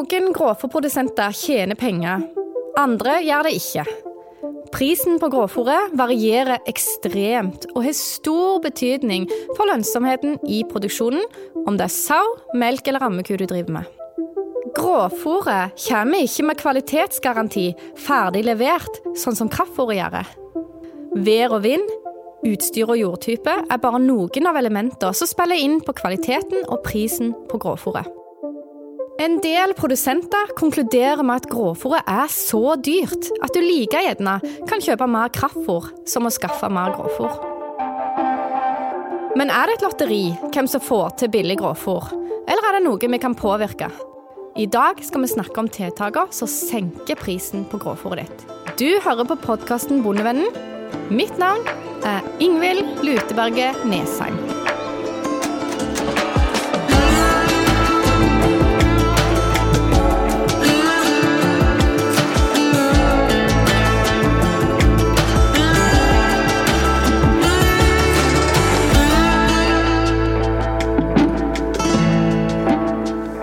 Noen grovfòrprodusenter tjener penger, andre gjør det ikke. Prisen på grovfòret varierer ekstremt og har stor betydning for lønnsomheten i produksjonen, om det er sau, melk eller rammeku du driver med. Grovfòret kommer ikke med kvalitetsgaranti ferdig levert, sånn som kraftfòret gjør. Vær og vind, utstyr og jordtype er bare noen av elementene som spiller inn på kvaliteten og prisen på grovfòret. En del produsenter konkluderer med at grovfòret er så dyrt at du like gjerne kan kjøpe mer kraftfôr som å skaffe mer grovfòr. Men er det et lotteri hvem som får til billig grovfòr, eller er det noe vi kan påvirke? I dag skal vi snakke om tiltakene som senker prisen på grovfòret ditt. Du hører på podkasten Bondevennen. Mitt navn er Ingvild Luteberget Nesheim.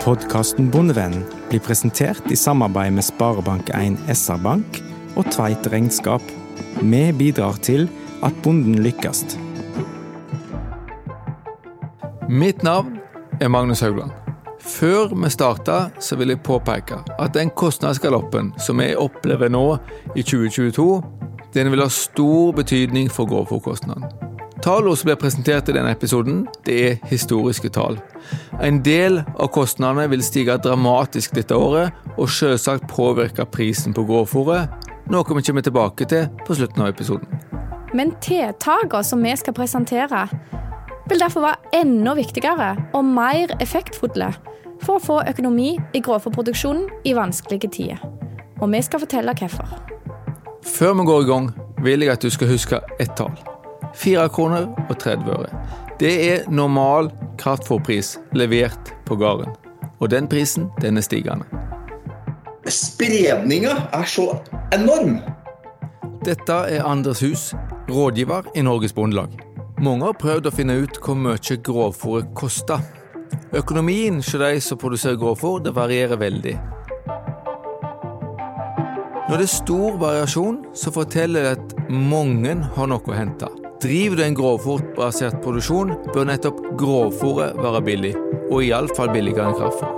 Podkasten Bondevennen blir presentert i samarbeid med Sparebank1 SR-Bank og Tveit Regnskap. Vi bidrar til at bonden lykkes. Mitt navn er Magnus Haugland. Før vi starter, så vil jeg påpeke at den kostnadsgaloppen som vi opplever nå i 2022, den vil ha stor betydning for grovfòrkostnaden. Tallene som blir presentert i denne episoden, det er historiske tall. En del av kostnadene vil stige dramatisk dette året, og selvsagt påvirke prisen på grovfòret, noe vi kommer tilbake til på slutten av episoden. Men tiltakene som vi skal presentere, vil derfor være enda viktigere og mer effektfulle for å få økonomi i grovfòrproduksjonen i vanskelige tider. Og vi skal fortelle hvorfor. Før vi går i gang, vil jeg at du skal huske ett tall. 4 kroner og 30 øre. Det er normal kraftfôrpris levert på gården. Og den prisen, den er stigende. Spredninga er så enorm! Dette er Anders Hus, rådgiver i Norges Bondelag. Mange har prøvd å finne ut hvor mye grovfôret koster. Økonomien hos de som produserer grovfôr, det varierer veldig. Når det er stor variasjon, så forteller det at mange har noe å hente. Driver du en grovfòrbasert produksjon, bør nettopp grovfòret være billig, og iallfall billigere enn kraftfòr.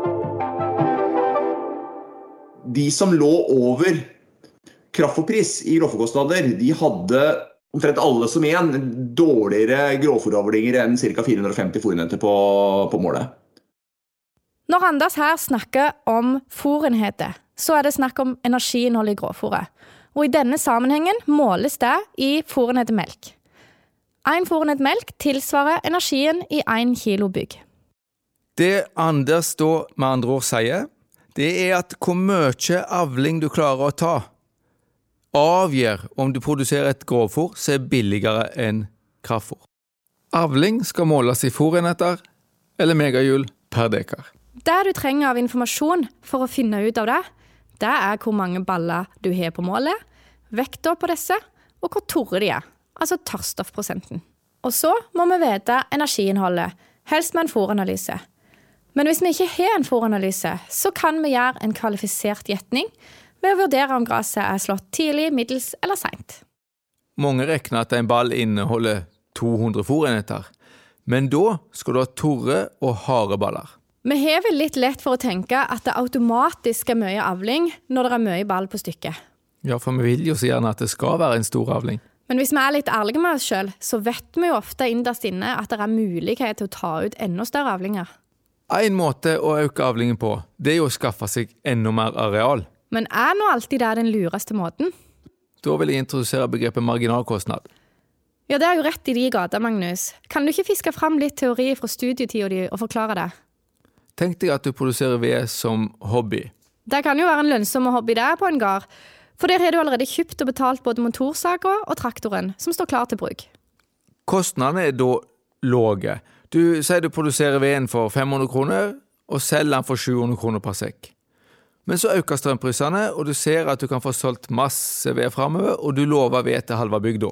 De som lå over kraftfòrpris i grovfòrkostnader, de hadde omtrent alle som én dårligere grovfòravlinger enn ca. 450 fòrenheter på, på målet. Når Anders her snakker om fòrenheter, så er det snakk om energiinnholdet i grovfòret. Og i denne sammenhengen måles det i fôrenheter melk. Én fôrenhet melk tilsvarer energien i én kilo bygg. Det Anders da med andre ord sier, det er at hvor mye avling du klarer å ta, avgjør om du produserer et grovfôr som er billigere enn kraftfôr. Avling skal måles i fôrenheter eller megahjul per dekar. Det du trenger av informasjon for å finne ut av det, det er hvor mange baller du har på målet, vekta på disse, og hvor torre de er, altså tørrstoffprosenten. Og så må vi vite energiinnholdet, helst med en fòranalyse. Men hvis vi ikke har en fòranalyse, så kan vi gjøre en kvalifisert gjetning ved å vurdere om gresset er slått tidlig, middels eller seint. Mange regner at en ball inneholder 200 fòrenheter, men da skal du ha torre og harde baller. Vi har vel litt lett for å tenke at det automatisk er mye avling når det er mye ball på stykket. Ja, for vi vil jo så gjerne at det skal være en stor avling. Men hvis vi er litt ærlige med oss sjøl, så vet vi jo ofte innerst inne at det er mulighet til å ta ut enda større avlinger. En måte å øke avlingen på, det er jo å skaffe seg enda mer areal. Men er nå alltid det den lureste måten? Da vil jeg introdusere begrepet marginalkostnad. Ja, det er jo rett i de gata, Magnus. Kan du ikke fiske fram litt teori fra studietida di og forklare det? Tenk deg at du produserer ved som hobby. Det kan jo være en lønnsom hobby det på en gard. For der har du allerede kjøpt og betalt både motorsaga og traktoren, som står klar til bruk. Kostnadene er da lave. Du sier du produserer veden for 500 kroner, og selger den for 700 kroner per sekk. Men så øker strømprisene, og du ser at du kan få solgt masse ved framover, og du lover ved til halve bygda.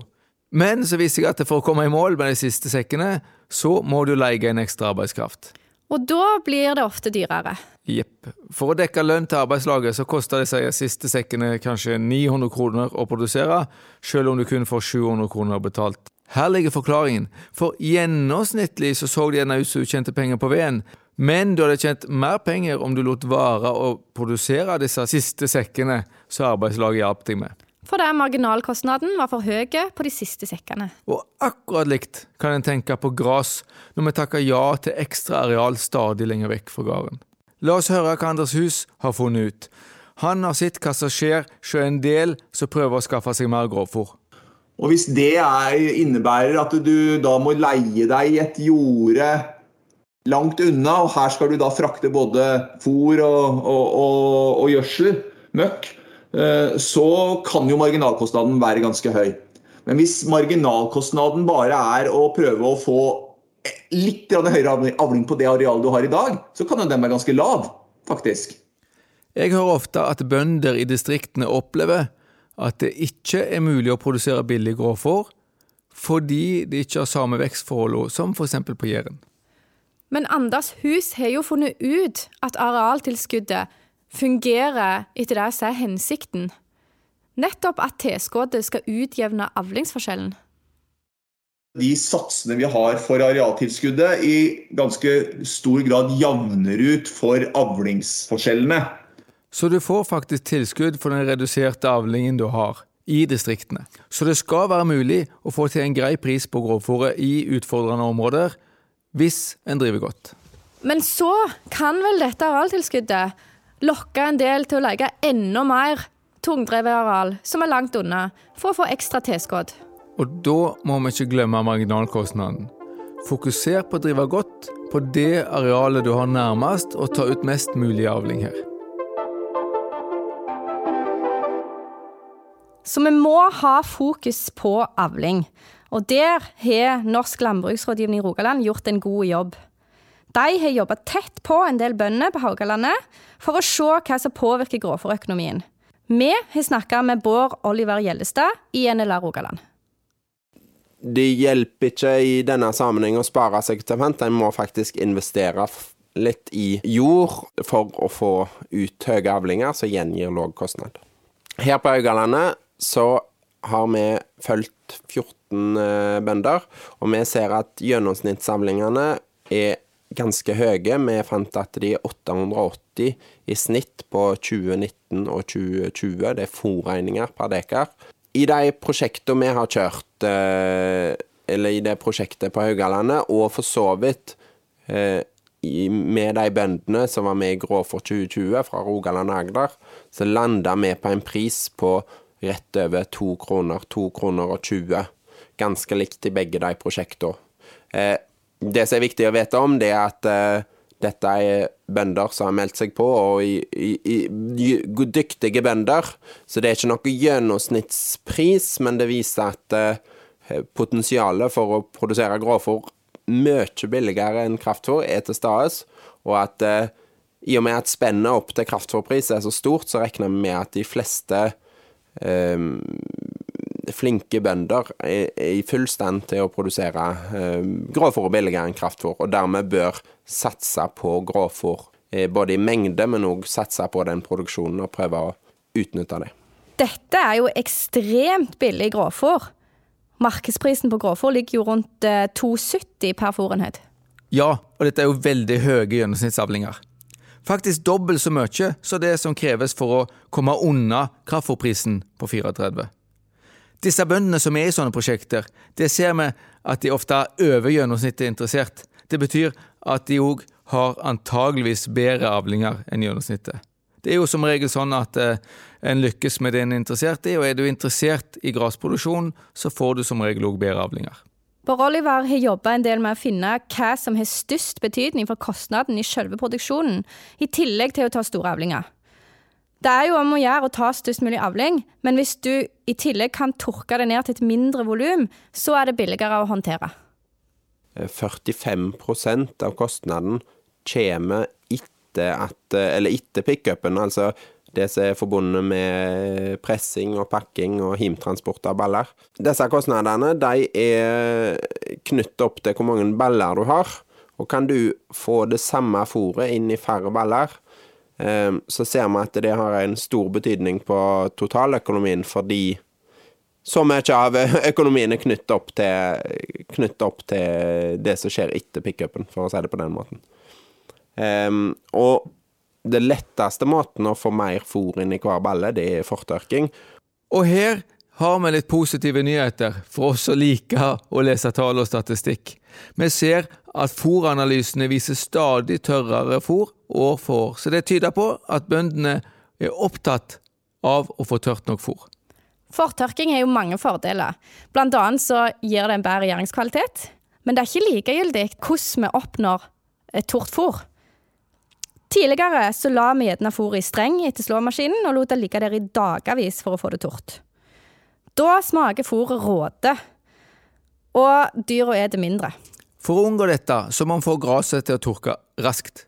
Men så viser jeg at for å komme i mål med de siste sekkene, så må du leie en ekstra arbeidskraft. Og da blir det ofte dyrere. Jepp. For å dekke lønn til arbeidslaget så koster disse siste sekkene kanskje 900 kroner å produsere, selv om du kun får 700 kroner betalt. Her ligger forklaringen, for gjennomsnittlig så så det gjerne ut som du tjente penger på veden, men du hadde tjent mer penger om du lot være å produsere disse siste sekkene som arbeidslaget hjalp deg med. Fordi marginalkostnaden var for høy på de siste sekkene. Og akkurat likt kan en tenke på gress når vi takker ja til ekstra areal stadig lenger vekk fra gården. La oss høre hva Anders Hus har funnet ut. Han har sett hva som skjer hos en del som prøver å skaffe seg mer grovfòr. Og hvis det er, innebærer at du da må leie deg et jorde langt unna, og her skal du da frakte både fôr og, og, og, og gjødsel, møkk, så kan jo marginalkostnaden være ganske høy. Men hvis marginalkostnaden bare er å prøve å få litt høyere avling på det arealet du har i dag, så kan den være ganske lav, faktisk. Jeg hører ofte at bønder i distriktene opplever at det ikke er mulig å produsere billig grovfòr fordi de ikke har samme vekstforhold som f.eks. på Jæren. Men Anders Hus har jo funnet ut at arealtilskuddet fungerer etter det som er hensikten. Nettopp at tilskuddet skal utjevne avlingsforskjellen de satsene vi har for arealtilskuddet, i ganske stor grad javner ut for avlingsforskjellene. Så du får faktisk tilskudd for den reduserte avlingen du har i distriktene. Så det skal være mulig å få til en grei pris på grovfòret i utfordrende områder, hvis en driver godt. Men så kan vel dette arealtilskuddet lokke en del til å legge enda mer tungdrevet areal, som er langt unna, for å få ekstra tilskudd. Og da må vi ikke glemme marginalkostnaden. Fokuser på å drive godt på det arealet du har nærmest, og ta ut mest mulig avling her. Så vi må ha fokus på avling. Og der har Norsk landbruksrådgivning i Rogaland gjort en god jobb. De har jobba tett på en del bønder på Haugalandet for å se hva som påvirker grovfòrøkonomien. Vi har snakka med Bård Oliver Gjellestad i NLA Rogaland det hjelper ikke i denne sammenheng å spare seg til vent, en må faktisk investere litt i jord for å få ut høye avlinger som gjengir lav kostnad. Her på Haugalandet så har vi fulgt 14 eh, bønder, og vi ser at gjennomsnittsavlingene er ganske høye. Vi fant at de er 880 i snitt på 2019 og 2020. Det er fòrregninger per dekar. I de prosjektene vi har kjørt, eh, eller i det prosjektet på Haugalandet, og for så vidt eh, med de bøndene som var med i Gråfor 2020 fra Rogaland og Agder, så landa vi på en pris på rett over to kroner, to kroner og 20. Ganske likt i begge de prosjektene. Eh, det som er viktig å vite om, det er at dette er bønder som har meldt seg på, og i, i, i, dyktige bønder. Så det er ikke noe gjennomsnittspris, men det viser at uh, potensialet for å produsere grovfòr mye billigere enn kraftfôr er til stede, og at uh, i og med at spennet opp til kraftfôrpris er så stort, så regner vi med at de fleste eh, flinke bønder er, i full stand til å produsere eh, grovfôr billigere enn kraftfòr, og dermed bør satse på grovfôr eh, både i mengde, men òg satse på den produksjonen og prøve å utnytte det. Dette er jo ekstremt billig grovfòr. Markedsprisen på grovfòr ligger jo rundt 2,70 eh, per fòrenhet. Ja, og dette er jo veldig høye gjennomsnittsavlinger. Faktisk dobbelt så mye som det som kreves for å komme unna kraftfòrprisen på 34. Disse bøndene som er i sånne prosjekter, det ser vi at de ofte er over gjennomsnittet interessert. Det betyr at de òg har antageligvis bedre avlinger enn gjennomsnittet. Det er jo som regel sånn at eh, en lykkes med det en er interessert i, og er du interessert i grasproduksjon, så får du som regel òg bedre avlinger. Bård Oliver har jobba en del med å finne hva som har størst betydning for kostnaden i selve produksjonen, i tillegg til å ta store avlinger. Det er jo om å gjøre å ta størst mulig avling, men hvis du i tillegg kan tørke det ned til et mindre volum, så er det billigere å håndtere. 45% av kostnaden kommer etter, at, eller etter pickupen, altså det som er forbundet med pressing og pakking og himtransport av baller. Disse kostnadene de er knyttet opp til hvor mange baller du har. Og kan du få det samme fôret inn i færre baller, eh, så ser vi at det har en stor betydning på totaløkonomien fordi så mye av økonomien er knyttet opp til, knyttet opp til det som skjer etter pickupen, for å si det på den måten. Um, og det letteste måten å få mer fôr inn i hver balle, det er fortørking. Og her har vi litt positive nyheter for oss som liker å lese tall og statistikk. Vi ser at fôranalysene viser stadig tørrere fôr år for år, så det tyder på at bøndene er opptatt av å få tørt nok fôr. Fortørking har jo mange fordeler. Blant annet så gir det en bedre gjæringskvalitet. Men det er ikke likegyldig hvordan vi oppnår et tort fôr. Tidligere så la vi gjerne fôret i streng etter slåmaskinen og lot det ligge der i dagevis for å få det tort. Da smaker fôret råte, og dyra er det mindre. For å unngå dette så må vi få gresset til å tørke raskt.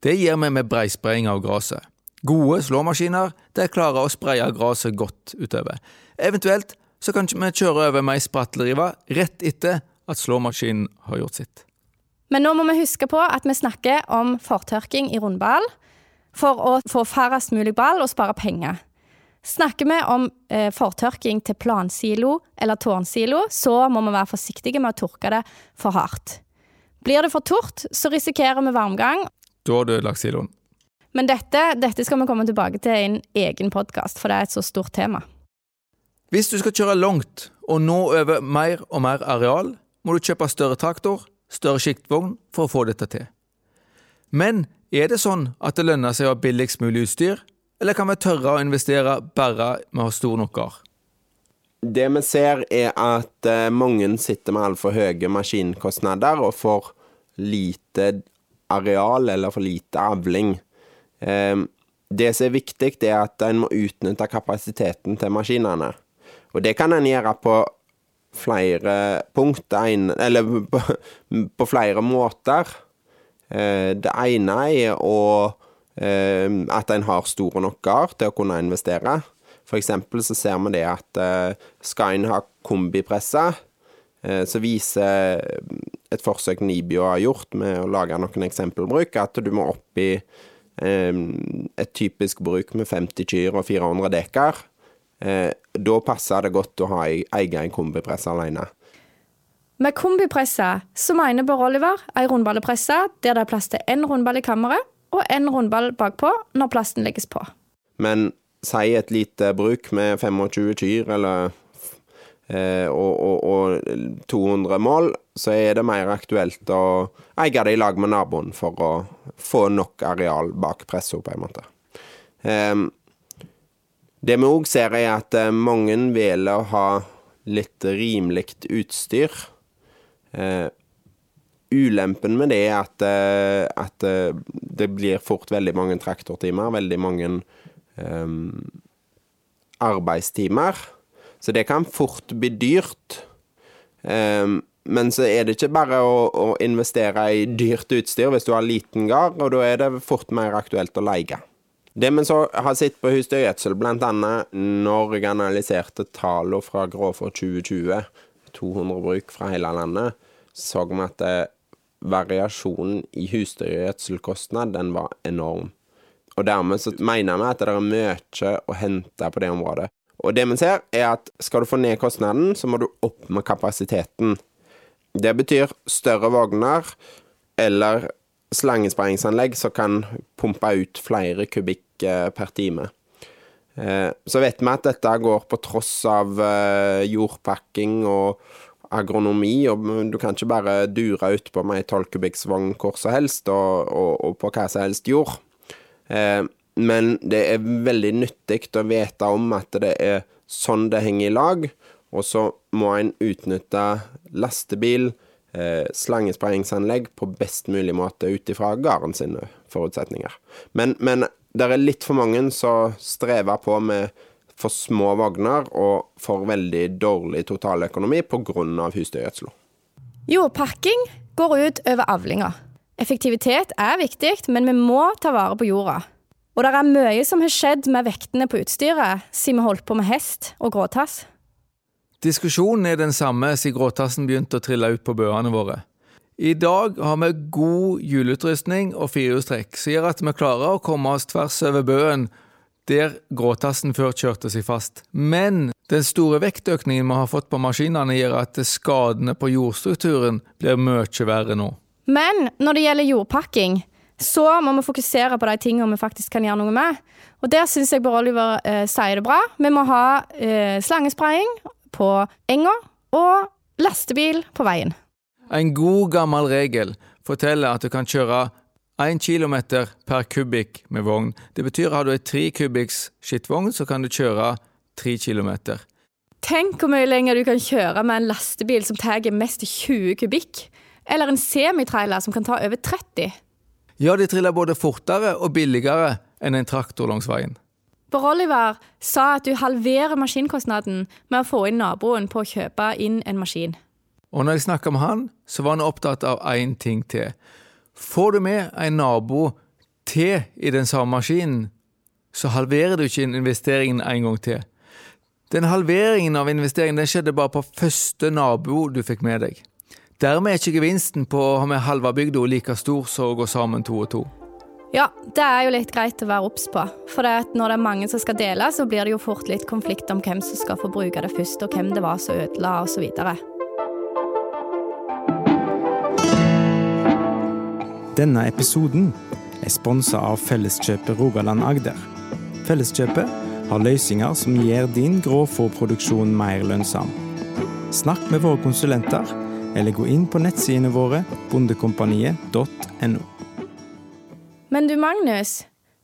Det gjør vi med breispraying av gresset. Gode slåmaskiner de klarer å spraye gresset godt utover. Eventuelt så kan vi kjøre over med ei spratlerive rett etter at slåmaskinen har gjort sitt. Men nå må vi huske på at vi snakker om fortørking i rundball for å få færrest mulig ball og spare penger. Snakker vi om eh, fortørking til plansilo eller tårnsilo, så må vi være forsiktige med å tørke det for hardt. Blir det for tort, så risikerer vi varmgang. Da har du ødelagt siloen. Men dette, dette skal vi komme tilbake til i en egen podkast, for det er et så stort tema. Hvis du skal kjøre langt og nå over mer og mer areal, må du kjøpe større traktor, større sjiktvogn for å få dette til. Men er det sånn at det lønner seg å ha billigst mulig utstyr, eller kan vi tørre å investere bare med å ha stor nok? Det vi ser, er at eh, mange sitter med altfor høye maskinkostnader og får lite areal eller for lite avling. Ehm, det som er viktig, er at en må utnytte kapasiteten til maskinene. Og det kan en gjøre på flere punkt, eller på, flere måter. Eh, det ene er å, at en har store nok gard til å kunne investere. For eksempel så ser vi det at eh, skal en ha kombipresse, eh, så viser et forsøk Nibio har gjort med å lage noen eksempelbruk, at du må opp i et typisk bruk med 50 kyr og 400 dekar, eh, da passer det godt å ha eie en kombipresse alene. Med kombipresse så mener Bård Oliver ei rundballepresse der det er plass til én rundball i kammeret og en rundball bakpå når plasten legges på. Men si et lite bruk med 25 kyr eller Eh, og, og, og, 200 mål, så er det mer aktuelt å eie det i lag med naboen for å få nok areal bak pressa, på en måte. Um, det vi òg ser, er at eh, mange velger å ha litt rimelig utstyr. Uh, ulempen med det er at, uh, at uh, det blir fort veldig mange traktortimer, veldig mange um, arbeidstimer. Så det kan fort bli dyrt. Um, men så er det ikke bare å, å, investere i dyrt utstyr hvis du har liten gard, og da er det fort mer aktuelt å leie. Det vi så har sett på husdyrgjødsel, bl.a. når jeg analyserte tallene fra Gråfor 2020, 200 bruk fra hele landet, så vi at eh, variasjonen i husdyrgjødselkostnad den var enorm. Og dermed så mener vi at det er mye å hente på det området. Og det vi ser, er at skal du få ned kostnaden, så må du opp med kapasiteten. Det betyr større vogner eller slangesprengingsanlegg som kan pumpe ut flere kubikk eh, per time. Eh, så vet vi at dette går på tross av eh, jordpakking og agronomi, og du kan ikke bare dure utpå med ei tolvkubikksvogn hvor som helst, og, og, og, på hva som helst jord. Men det er veldig nyttig å vite om at det er sånn det henger i lag, og så må en utnytte lastebil, eh, slangespredningsanlegg på best mulig måte ut ifra gården sine forutsetninger. Men, men det er litt for mange som strever på med for små vogner og for veldig dårlig totaløkonomi pga. husdyrgjødsel. Jordpakking går ut over avlinga. Effektivitet er viktig, men vi må ta vare på jorda. Og det er mye som har skjedd med vektene på utstyret siden vi holdt på med hest og gråtass. Diskusjonen er den samme siden gråtassen begynte å trille ut på bøene våre. I dag har vi god hjulutrustning og firehjulstrekk, som gjør at vi klarer å komme oss tvers over bøen der gråtassen før kjørte seg fast. Men den store vektøkningen vi har fått på maskinene, gjør at skadene på jordstrukturen blir mye verre nå. Men når det gjelder jordpakking, så må vi fokusere på de tingene vi faktisk kan gjøre noe med. Og der syns jeg Bård Oliver eh, sier det bra. Vi må ha eh, slangespraying på enga og lastebil på veien. En god gammel regel forteller at du kan kjøre 1 km per kubikk med vogn. Det betyr at har du ei 3 kubikks skittvogn, så kan du kjøre 3 km. Tenk hvor mye lenger du kan kjøre med en lastebil som tar mest 20 kubikk. Eller en semitrailer som kan ta over 30. Ja, de triller både fortere og billigere enn en traktor langs veien. Bård Oliver sa at du halverer maskinkostnaden med å få inn naboen på å kjøpe inn en maskin. Og når jeg snakka med han, så var han opptatt av én ting til. Får du med en nabo til i den samme maskinen, så halverer du ikke investeringen en gang til. Den halveringen av investeringen den skjedde bare på første nabo du fikk med deg. Dermed er ikke gevinsten på å ha med halve bygda like stor som å gå sammen to og to. Ja, det er jo litt greit å være obs på. For det når det er mange som skal dele, så blir det jo fort litt konflikt om hvem som skal få bruke det først, og hvem det var som ødela, osv. Denne episoden er sponsa av Felleskjøpet Rogaland Agder. Felleskjøpet har løsninger som gjør din grovfòrproduksjon mer lønnsom. Snakk med våre konsulenter, eller gå inn på nettsidene våre bondekompaniet.no. Men du, Magnus.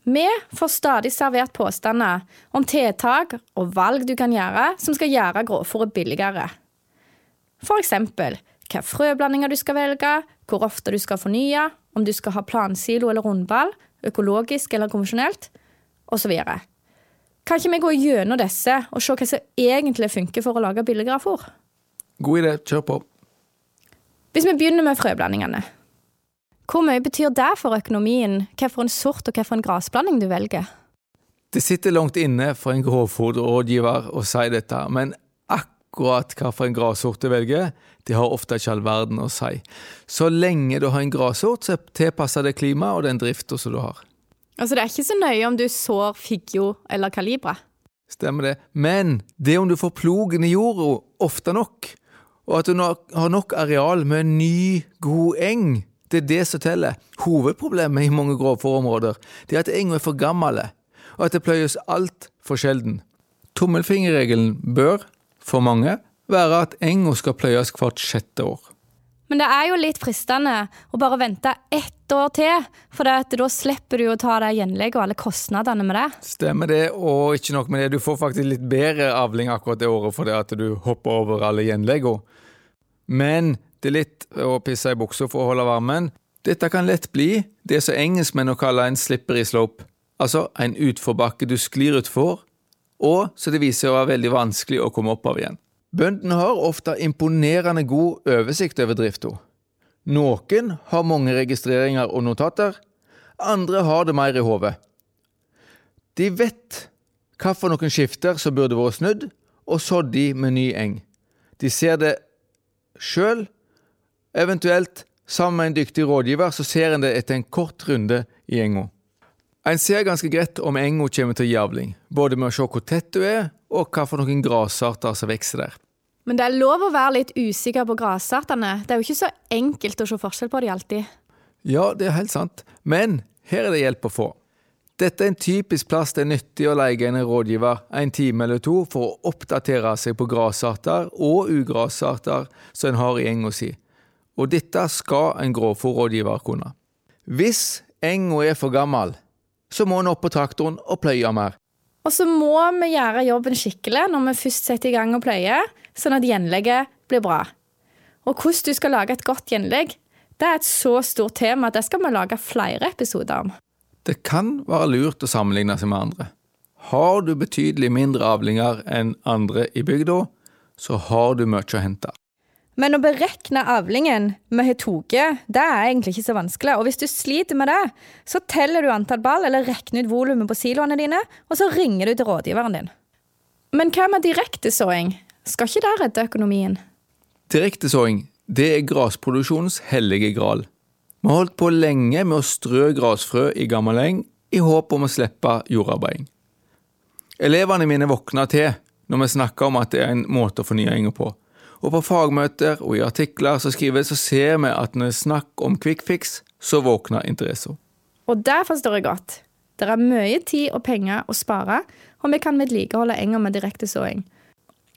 Vi får stadig servert påstander om tiltak og valg du kan gjøre som skal gjøre grovfòret billigere. For eksempel hvilke frøblandinger du skal velge, hvor ofte du skal fornye, om du skal ha plansilo eller rundball, økologisk eller konvensjonelt, osv. Kan ikke vi gå gjennom disse og se hva som egentlig funker for å lage billigere fôr? God idé, kjør på. Hvis vi begynner med frøblandingene. Hvor mye betyr det for økonomien hvilken sort og hvilken grasblanding du velger? Det sitter langt inne for en grovfòrrådgiver å si dette, men akkurat hvilken grassort du velger, det har ofte ikke all verden å si. Så lenge du har en grassort, så tilpasser det klimaet og den drifta som du har. Altså Det er ikke så nøye om du sår figgjo eller kalibra? Stemmer det. Men det om du får plogen i jorda ofte nok, og at du har nok areal med en ny, god eng, det er det som teller. Hovedproblemet i mange grovfòrområder er at enga er for gammel, og at det pløyes altfor sjelden. Tommelfingerregelen bør, for mange, være at enga skal pløyes hvert sjette år. Men det er jo litt fristende å bare vente ett år til, for da slipper du å ta det gjenlegget og alle kostnadene med det. Stemmer det, og ikke nok med det, du får faktisk litt bedre avling akkurat det året fordi at du hopper over alle gjenleggene. Men det er litt å pisse i buksa for å holde varmen. Dette kan lett bli det som engelskmennene kaller en slippery slope, altså en utforbakke du sklir utfor, og så det viser seg å være veldig vanskelig å komme opp av igjen. Bøndene har ofte imponerende god oversikt over drifta. Noen har mange registreringer og notater, andre har det mer i hodet. De vet hvilke skifter som burde vært snudd, og sådd de med ny eng. De ser det sjøl, eventuelt sammen med en dyktig rådgiver, så ser en det etter en kort runde i enga. En ser ganske greit om enga kommer til javling, både med å se hvor tett du er, og hva for noen grasarter som vokser der. Men det er lov å være litt usikker på grasartene. Det er jo ikke så enkelt å se forskjell på de alltid. Ja, det er helt sant. Men her er det hjelp å få. Dette er en typisk plass det er nyttig å leie en rådgiver en time eller to for å oppdatere seg på grasarter og ugrasarter som en har i enga si. Og dette skal en grovfòrrådgiver kunne. Hvis enga er for gammel, så må en opp på traktoren og pløye mer. Og så må vi gjøre jobben skikkelig når vi først setter i gang å pløye, sånn at gjenlegget blir bra. Og hvordan du skal lage et godt gjenlegg, det er et så stort tema at det skal vi lage flere episoder om. Det kan være lurt å sammenligne seg med andre. Har du betydelig mindre avlinger enn andre i bygda, så har du mye å hente. Men å berekne avlingen vi har tatt, det er egentlig ikke så vanskelig. Og hvis du sliter med det, så teller du antall ball eller regner ut volumet på siloene dine, og så ringer du til rådgiveren din. Men hva med direktesåing? Skal ikke det redde økonomien? Direktesåing Det er grasproduksjonens hellige gral. Vi har holdt på lenge med å strø grasfrø i gammel eng i håp om å slippe jordarbeiding. Elevene mine våkner til når vi snakker om at det er en måte å fornye enga på. Og på fagmøter og i artikler som skrives, så ser vi at når det er snakk om quick fix, så våkner interessen. Og det forstår jeg godt. Det er mye tid og penger å spare, og vi kan vedlikeholde enger med direktesåing.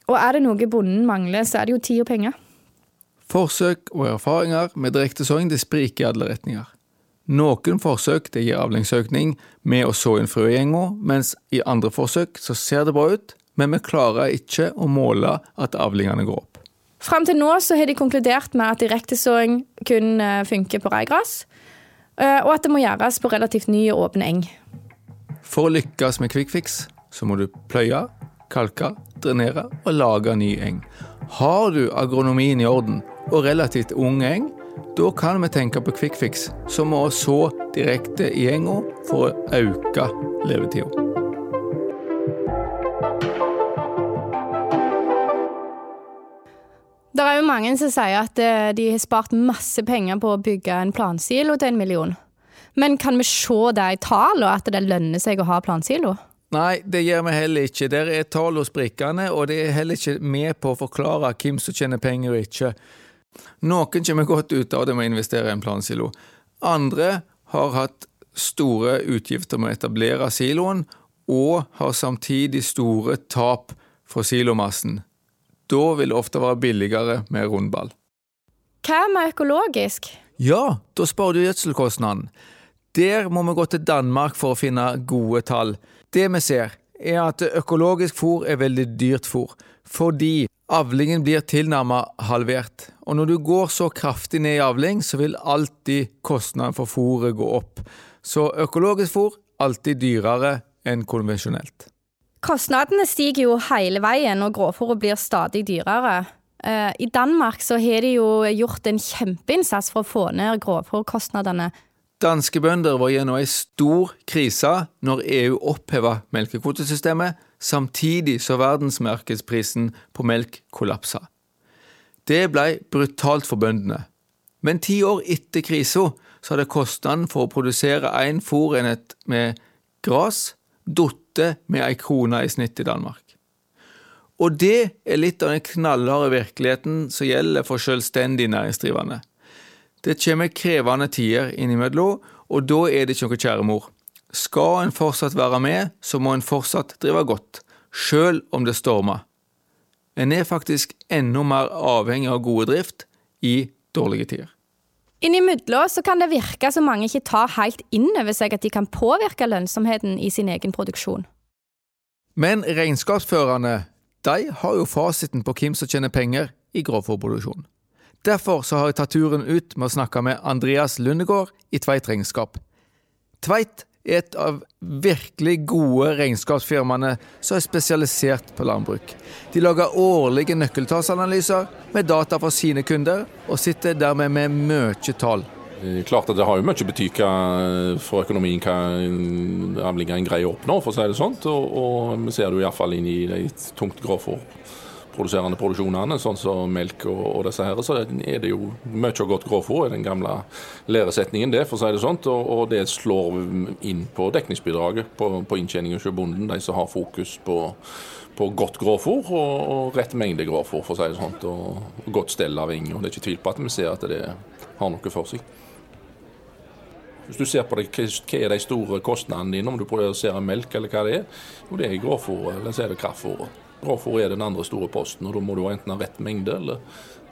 Og er det noe bonden mangler, så er det jo tid og penger. Forsøk og erfaringer med direktesåing det spriker i alle retninger. Noen forsøk det gir avlingsøkning med å så inn frøgjenga, mens i andre forsøk så ser det bra ut, men vi klarer ikke å måle at avlingene går opp. Fram til nå så har de konkludert med at direktesåing kun eh, funker på reigras, eh, og at det må gjøres på relativt ny og åpen eng. For å lykkes med kvikkfiks, så må du pløye, kalke, drenere og lage ny eng. Har du agronomien i orden og relativt ung eng, da kan vi tenke på kvikkfiks, som å så direkte i enga for å øke levetida. Det er jo mange som sier at eh, de har spart masse penger på å bygge en plansilo til en million. Men kan vi se det i tallene, at det lønner seg å ha plansilo? Nei, det gjør vi heller ikke. Der er tallene sprikkende, og det er heller ikke med på å forklare hvem som tjener penger og ikke. Noen kommer godt ut av det med å investere i en plansilo. Andre har hatt store utgifter med å etablere siloen, og har samtidig store tap fra silomassen. Da vil det ofte være billigere med rundball. Hva med økologisk? Ja, da sparer du gjødselkostnaden. Der må vi gå til Danmark for å finne gode tall. Det vi ser, er at økologisk fôr er veldig dyrt fôr, fordi avlingen blir tilnærmet halvert. Og når du går så kraftig ned i avling, så vil alltid kostnaden for fôret gå opp. Så økologisk fôr alltid dyrere enn konvensjonelt. Kostnadene stiger jo hele veien, og grovfôret blir stadig dyrere. Eh, I Danmark så har de jo gjort en kjempeinnsats for å få ned grovfòrkostnadene. Danske bønder var gjennom ei stor krise når EU oppheva melkekvotesystemet, samtidig så verdensmarkedsprisen på melk kollapsa. Det ble brutalt for bøndene. Men ti år etter krisa så hadde kostnaden for å produsere én fôrenhet med gras falt med ei krone i snitt i Danmark. Og det er litt av den knallharde virkeligheten som gjelder for selvstendig næringsdrivende. Det kommer krevende tider innimellom, og da er det ikke noe kjære mor. Skal en fortsatt være med, så må en fortsatt drive godt, sjøl om det stormer. En er faktisk enda mer avhengig av gode drift i dårlige tider. Innimellom så kan det virke som mange ikke tar helt inn over seg at de kan påvirke lønnsomheten i sin egen produksjon. Men regnskapsførerne de har jo fasiten på hvem som tjener penger i grovfòrproduksjon. Derfor så har jeg tatt turen ut med å snakke med Andreas Lundegård i Tveit Regnskap. Tveit et av virkelig gode regnskapsfirmaene som er spesialisert på landbruk. De lager årlige nøkkeltallsanalyser med data fra sine kunder, og sitter dermed med mye tall. Klart at Det har jo mye bety for økonomien hva avlingene greier å oppnå, for å si det sånt. Og, og vi ser det iallfall inn i de tungt grovfòr produserende produksjonene, sånn som melk og, og, disse her, så er det jo mye og godt grovfòr i den gamle læresetningen, det, for å si det sånt. Og, og det slår inn på dekningsbidraget på, på inntjeningen hos bonden, de som har fokus på, på godt grovfòr og, og, rett mengde grovfòr, for å si det sånt, og, og godt stell av ing. Og det er ikke tvil på at vi ser at det har noe for seg. Hvis du ser på det, hva er de store kostnadene dine om du produserer melk, eller hva det er? Jo, det er grovfòret, eller så er det kraftfôret. Grovfôr er den andre store posten, og da må du enten ha rett mengde eller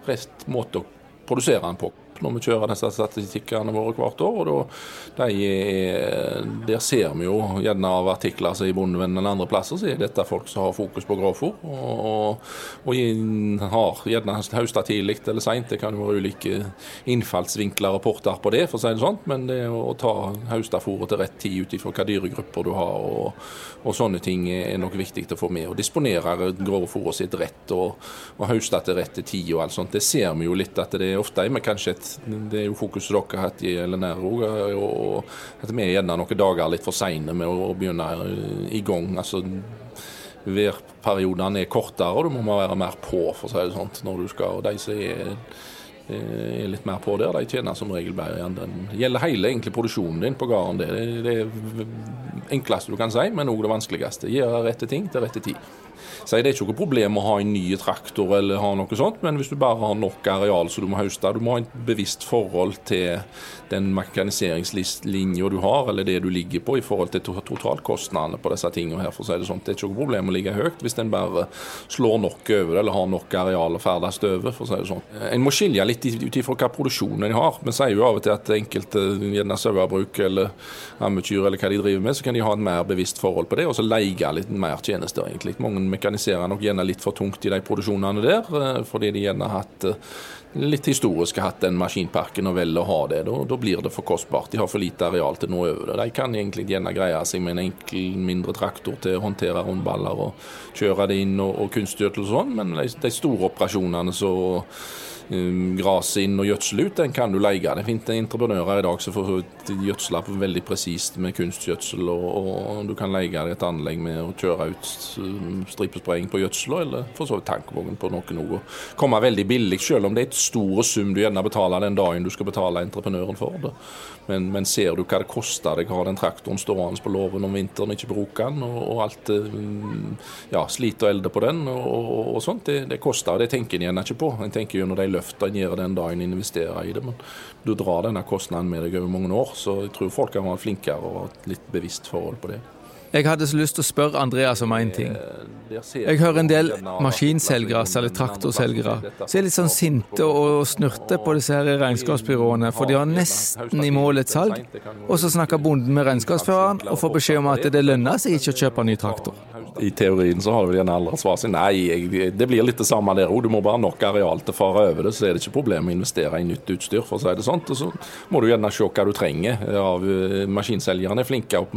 rett måte å produsere den på når vi kjører disse statistikkene våre hvert år. og da, er, Der ser vi jo gjerne av artikler som i Bondevennen eller andre plasser, så er dette folk som har fokus på grovfòr. Og, og, og har gjerne høsta tidlig eller seint. Det kan jo være ulike innfallsvinkler og porter på det, for å si det sånn. Men det å ta høstafôret til rett tid ut ifra hva dyregrupper du har og, og, sånne ting er nok viktig å få med. Og disponere grovfòret sitt rett og, og høste til rett tid og alt sånt. Det ser vi jo litt at det er ofte er kanskje et det er jo fokuset dere har hatt i LNR òg. Og at vi er gjerne noen dager litt for seine med å begynne i gang. altså Værperiodene er kortere, og du må være mer på, for å si det sånn. Når du skal, og de som er er litt mer på der. De tjener som regel bedre. Det gjelder hele egentlig produksjonen din på gården. Det er det enkleste du kan si, men òg det vanskeligste. Gjøre rette ting til rette tid. Så det er ikke noe problem å ha en ny traktor eller ha noe sånt, men hvis du bare har nok areal som du må høste, du må ha et bevisst forhold til den mekaniseringslinja du har, eller det du ligger på i forhold til totalkostnadene på disse tingene her, for å si det sånn. Det er ikke noe problem å ligge høyt hvis en bare slår nok over det, eller har nok areal å ferdes over, for å si det sånn. En må skilje litt ut ifra hva produksjonen en har. Vi sier jo av og til at enkelte, gjerne sauebruk eller ammekyr eller hva de driver med, så kan de ha et mer bevisst forhold på det, og så leie litt mer tjenester, egentlig. Mange mekaniserer nok gjerne litt for tungt i de produksjonene der, eh, fordi de gjerne har hatt eh, litt historisk hatt den maskinparken og velger å ha det. Da, da, blir det for kostbart. De har for lite areal til nå over det. De kan egentlig gjerne greie seg med en enkel, mindre traktor til å håndtere rundballer og kjøre det inn og, og kunstgjødsel og sånn, men de, de store operasjonene så Um, gras inn og gjødsel ut, den kan du leie. Det finnes entreprenører i dag som får gjødsla veldig presist med kunstgjødsel, og, og, du kan leie deg et anlegg med å kjøre ut um, stripespraying på gjødsel, eller for så vidt tankvogn på noe. noe. Komme veldig billig, selv om det er et stor sum du gjerne betaler den dagen du skal betale entreprenøren for det. Men, men ser du hva det koster deg å ha den traktoren stående på låven om vinteren, ikke bruke den, og, og alt um, ja, slit og elde på den og, og, og sånt, det, det koster. Det tenker en gjerne ikke på. En tenker jo når de løftet en gjør den dagen investerer i det. Men du drar denne kostnaden med deg over mange år, så jeg tror folk kan være flinkere og ha et litt bevisst forhold på det. Jeg hadde så lyst til å spørre Andreas om én ting. Jeg hører en del maskinselgere, eller traktorselgere, som er litt sånn sinte og snurte på disse her regnskapsbyråene, for de har nesten i mål et salg. Og så snakker bonden med regnskapsføreren og får beskjed om at det lønner seg ikke å kjøpe ny traktor. I teorien så har du gjerne aldri svar sin. Nei, jeg, det blir litt det samme der òg. Du må bare ha nok areal til å fare over det, så er det ikke problem å investere i nytt utstyr, for å si det sånt. Og så må du gjerne se hva du trenger. av eh, Maskinselgerne er flinke å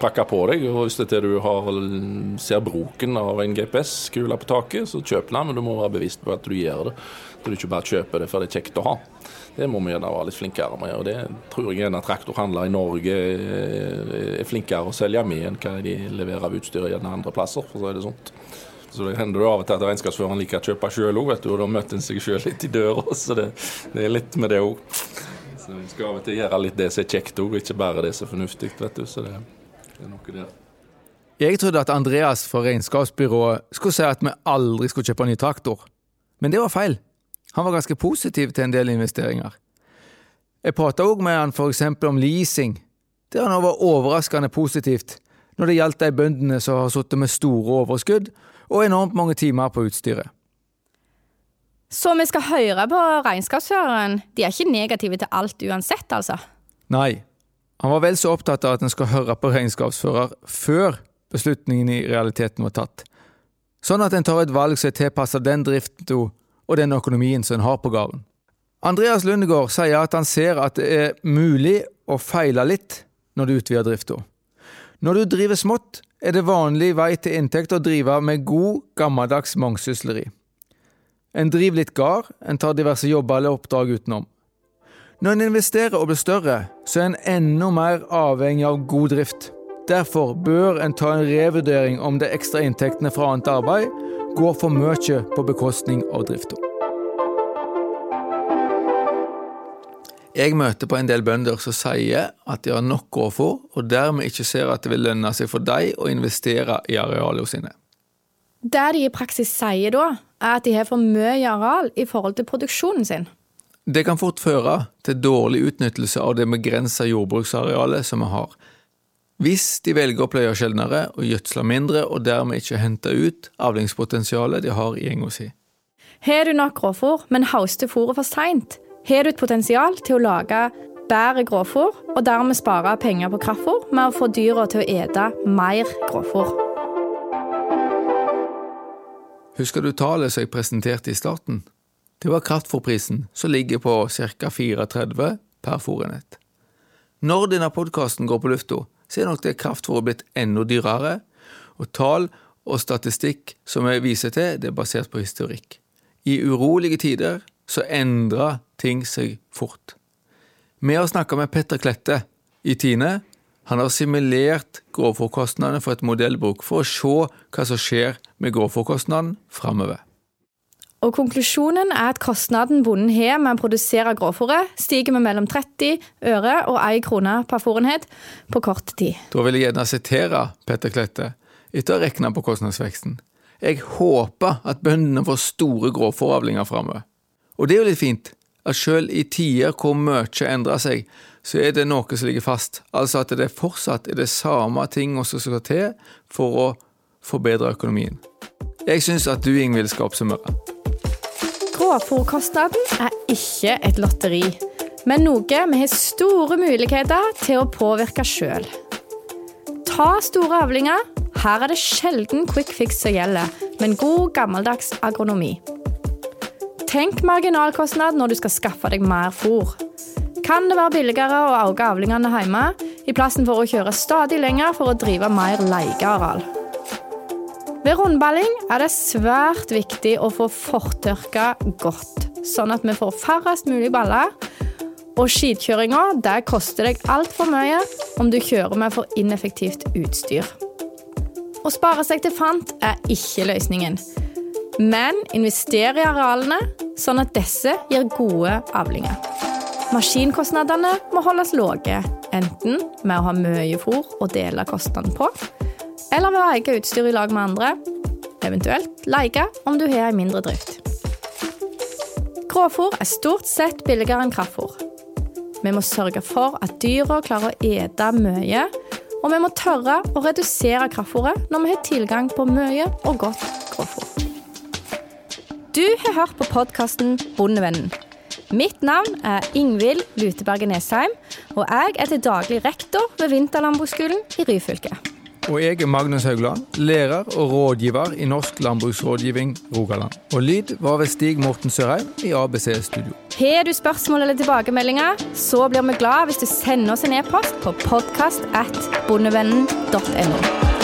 prakke på deg. og Hvis det er du har, ser broken av en GPS-kule på taket, så kjøp den, men du må være bevisst på at du gjør det. Så du ikke bare kjøper det for det er kjekt å ha. Det må vi gjerne være litt flinkere med. og Det tror jeg gjerne traktorhandlere i Norge er flinkere å selge med enn hva de leverer av utstyr gjerne andre plasser. for å si det sånt. Så det hender jo av og til at regnskapsføreren liker å kjøpe sjøl òg, og da møter en seg sjøl litt i døra. Så det, det, er litt med det òg. Så vi skal av og til gjøre litt det som er kjekt òg, ikke bare det som er fornuftig. vet du. Så det, det er noe der. Jeg trodde at Andreas fra regnskapsbyrået skulle si at vi aldri skulle kjøpe ny traktor. Men det var feil. Han var ganske positiv til en del investeringer. Jeg prata òg med han f.eks. om leasing, der han var overraskende positivt når det gjaldt de bøndene som har sittet med store overskudd og enormt mange timer på utstyret. Så vi skal høre på regnskapsføreren? De er ikke negative til alt uansett, altså? Nei, han var vel så opptatt av at en skal høre på regnskapsfører før beslutningen i realiteten var tatt, sånn at en tar et valg som er tilpassa den driften og den økonomien som en har på gården. Andreas Lundegård sier at han ser at det er mulig å feile litt når du utvider drifta. Når du driver smått, er det vanlig vei til inntekt å drive med god, gammeldags mangsysleri. En driver litt gard, en tar diverse jobber eller oppdrag utenom. Når en investerer og blir større, så er en enda mer avhengig av god drift. Derfor bør en ta en revurdering om de ekstra inntektene fra annet arbeid går for mye på bekostning av drifta. Jeg møter på en del bønder som sier at de har nok grovfôr, og dermed ikke ser at det vil lønne seg for dem å investere i arealene sine. Det de i praksis sier da, er at de har for mye areal i forhold til produksjonen sin. Det kan fort føre til dårlig utnyttelse av det begrensa jordbruksarealet som vi har, hvis de velger å pløye sjeldnere og gjødsle mindre, og dermed ikke hente ut avlingspotensialet de har i enga si. Har du nok grovfôr, men hauster fôret for seint, har du et potensial til å lage bedre grovfôr, og dermed spare penger på kraftfôr med å få dyra til å ete mer grovfôr. Husker du tallet som jeg presenterte i starten? Det var kraftfôrprisen, som ligger på ca. 34 per fôrenhet. Når denne podkasten går på lufta, så er nok det kraftfôret blitt enda dyrere, og tall og statistikk som jeg viser til, det er basert på historikk. I urolige tider så endrer ting seg fort. Vi har snakka med Petter Klette i Tine. Han har simulert grovfòrkostnadene for et modellbruk for å se hva som skjer med grovfòrkostnaden framover. Og konklusjonen er at kostnaden bonden har med å produsere grovfòret, stiger med mellom 30 øre og 1 krone per fòrenhet på kort tid. Da vil jeg gjerne sitere Petter Klette etter å ha regna på kostnadsveksten. Jeg håper at bøndene får store grovfòravlinger framover. Og det er jo litt fint, at selv i tider hvor mye endrer seg, så er det noe som ligger fast. Altså at det fortsatt er det samme tingene som skal til for å forbedre økonomien. Jeg syns at du, Ingvild, skal oppsummere. Gråfòrkostnaden er ikke et lotteri, men noe vi har store muligheter til å påvirke sjøl. Ta store avlinger. Her er det sjelden quick fix som gjelder, men god, gammeldags agronomi. Tenk marginalkostnad når du skal skaffe deg mer fôr. Kan det være billigere å auke avlingene hjemme, i plassen for å kjøre stadig lenger for å drive mer leieareal? Ved rundballing er det svært viktig å få fortørka godt, sånn at vi får færrest mulig baller. Og skitkjøringa der koster deg altfor mye om du kjører med for ineffektivt utstyr. Å spare seg til fant er ikke løsningen, men investere i arealene sånn at disse gir gode avlinger. Maskinkostnadene må holdes lave, enten med å ha mye fôr å dele kostnadene på, eller ved å eie utstyr i lag med andre, eventuelt leie om du har en mindre drift. Grovfôr er stort sett billigere enn kraftfôr. Vi må sørge for at dyra klarer å ete mye, og vi må tørre å redusere kraftfôret når vi har tilgang på mye og godt grovfôr. Du har hørt på podkasten Bondevennen. Mitt navn er Ingvild Luteberget Nesheim, og jeg er til daglig rektor ved Vinterlandbruksskolen i Ryfylke. Og jeg er Magnus Haugland, lærer og rådgiver i Norsk landbruksrådgivning Rogaland. Og lyd var ved Stig Morten Sørheim i ABC Studio. Har du spørsmål eller tilbakemeldinger, så blir vi glad hvis du sender oss en e-post på podkast at bondevennen.no.